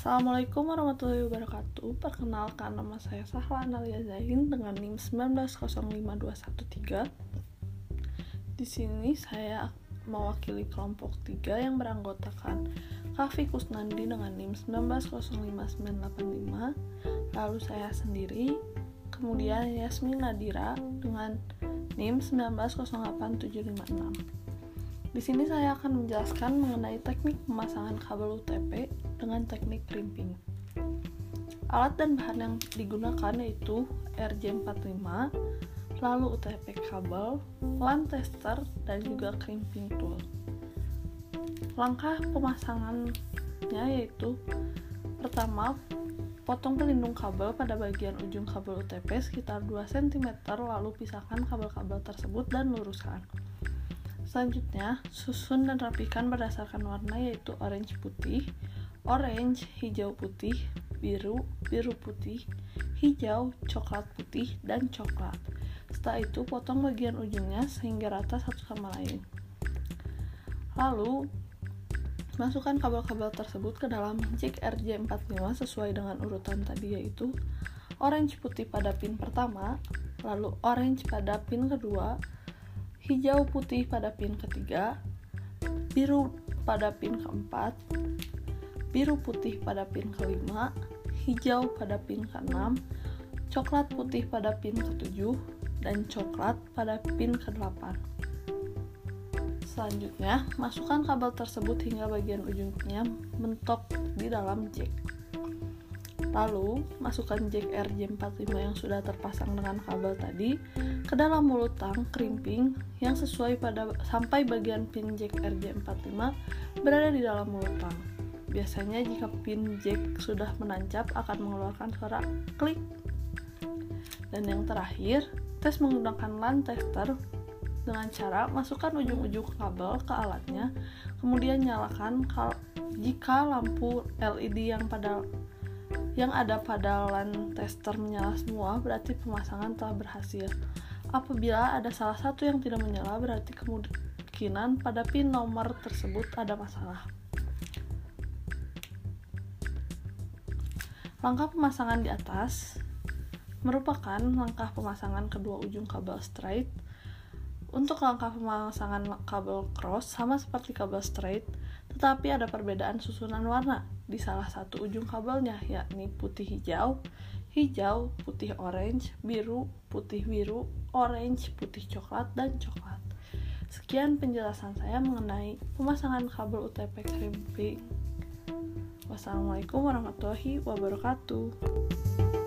Assalamualaikum warahmatullahi wabarakatuh. Perkenalkan nama saya Sahla Analia Zain dengan NIM 1905213 Di sini saya mewakili kelompok 3 yang beranggotakan Kavi Kusnandi dengan NIM 1905985 Lalu saya sendiri Kemudian Yasmin Nadira dengan NIM 1908756 di sini saya akan menjelaskan mengenai teknik pemasangan kabel UTP dengan teknik crimping. Alat dan bahan yang digunakan yaitu RJ45, lalu UTP kabel, LAN tester, dan juga crimping tool. Langkah pemasangannya yaitu pertama, potong pelindung kabel pada bagian ujung kabel UTP sekitar 2 cm lalu pisahkan kabel-kabel tersebut dan luruskan. Selanjutnya, susun dan rapikan berdasarkan warna yaitu orange putih, orange, hijau putih, biru, biru putih, hijau, coklat putih, dan coklat. Setelah itu, potong bagian ujungnya sehingga rata satu sama lain. Lalu, masukkan kabel-kabel tersebut ke dalam jack RJ45 sesuai dengan urutan tadi yaitu orange putih pada pin pertama, lalu orange pada pin kedua, hijau putih pada pin ketiga, biru pada pin keempat, biru putih pada pin kelima, hijau pada pin keenam, coklat putih pada pin ketujuh, dan coklat pada pin ke-8. Selanjutnya, masukkan kabel tersebut hingga bagian ujungnya mentok di dalam jack. Lalu, masukkan jack RJ45 yang sudah terpasang dengan kabel tadi ke dalam mulut tang crimping yang sesuai pada sampai bagian pin jack RJ45 berada di dalam mulut tang. Biasanya jika pin jack sudah menancap akan mengeluarkan suara klik. Dan yang terakhir, tes menggunakan LAN tester dengan cara masukkan ujung-ujung kabel ke alatnya, kemudian nyalakan jika lampu LED yang pada yang ada pada LAN tester menyala semua, berarti pemasangan telah berhasil. Apabila ada salah satu yang tidak menyala, berarti kemungkinan pada pin nomor tersebut ada masalah. Langkah pemasangan di atas merupakan langkah pemasangan kedua ujung kabel straight. Untuk langkah pemasangan kabel cross sama seperti kabel straight, tetapi ada perbedaan susunan warna di salah satu ujung kabelnya, yakni putih hijau, hijau, putih orange, biru, putih biru, orange, putih coklat, dan coklat. Sekian penjelasan saya mengenai pemasangan kabel UTP crimping. Wassalamualaikum warahmatullahi wabarakatuh.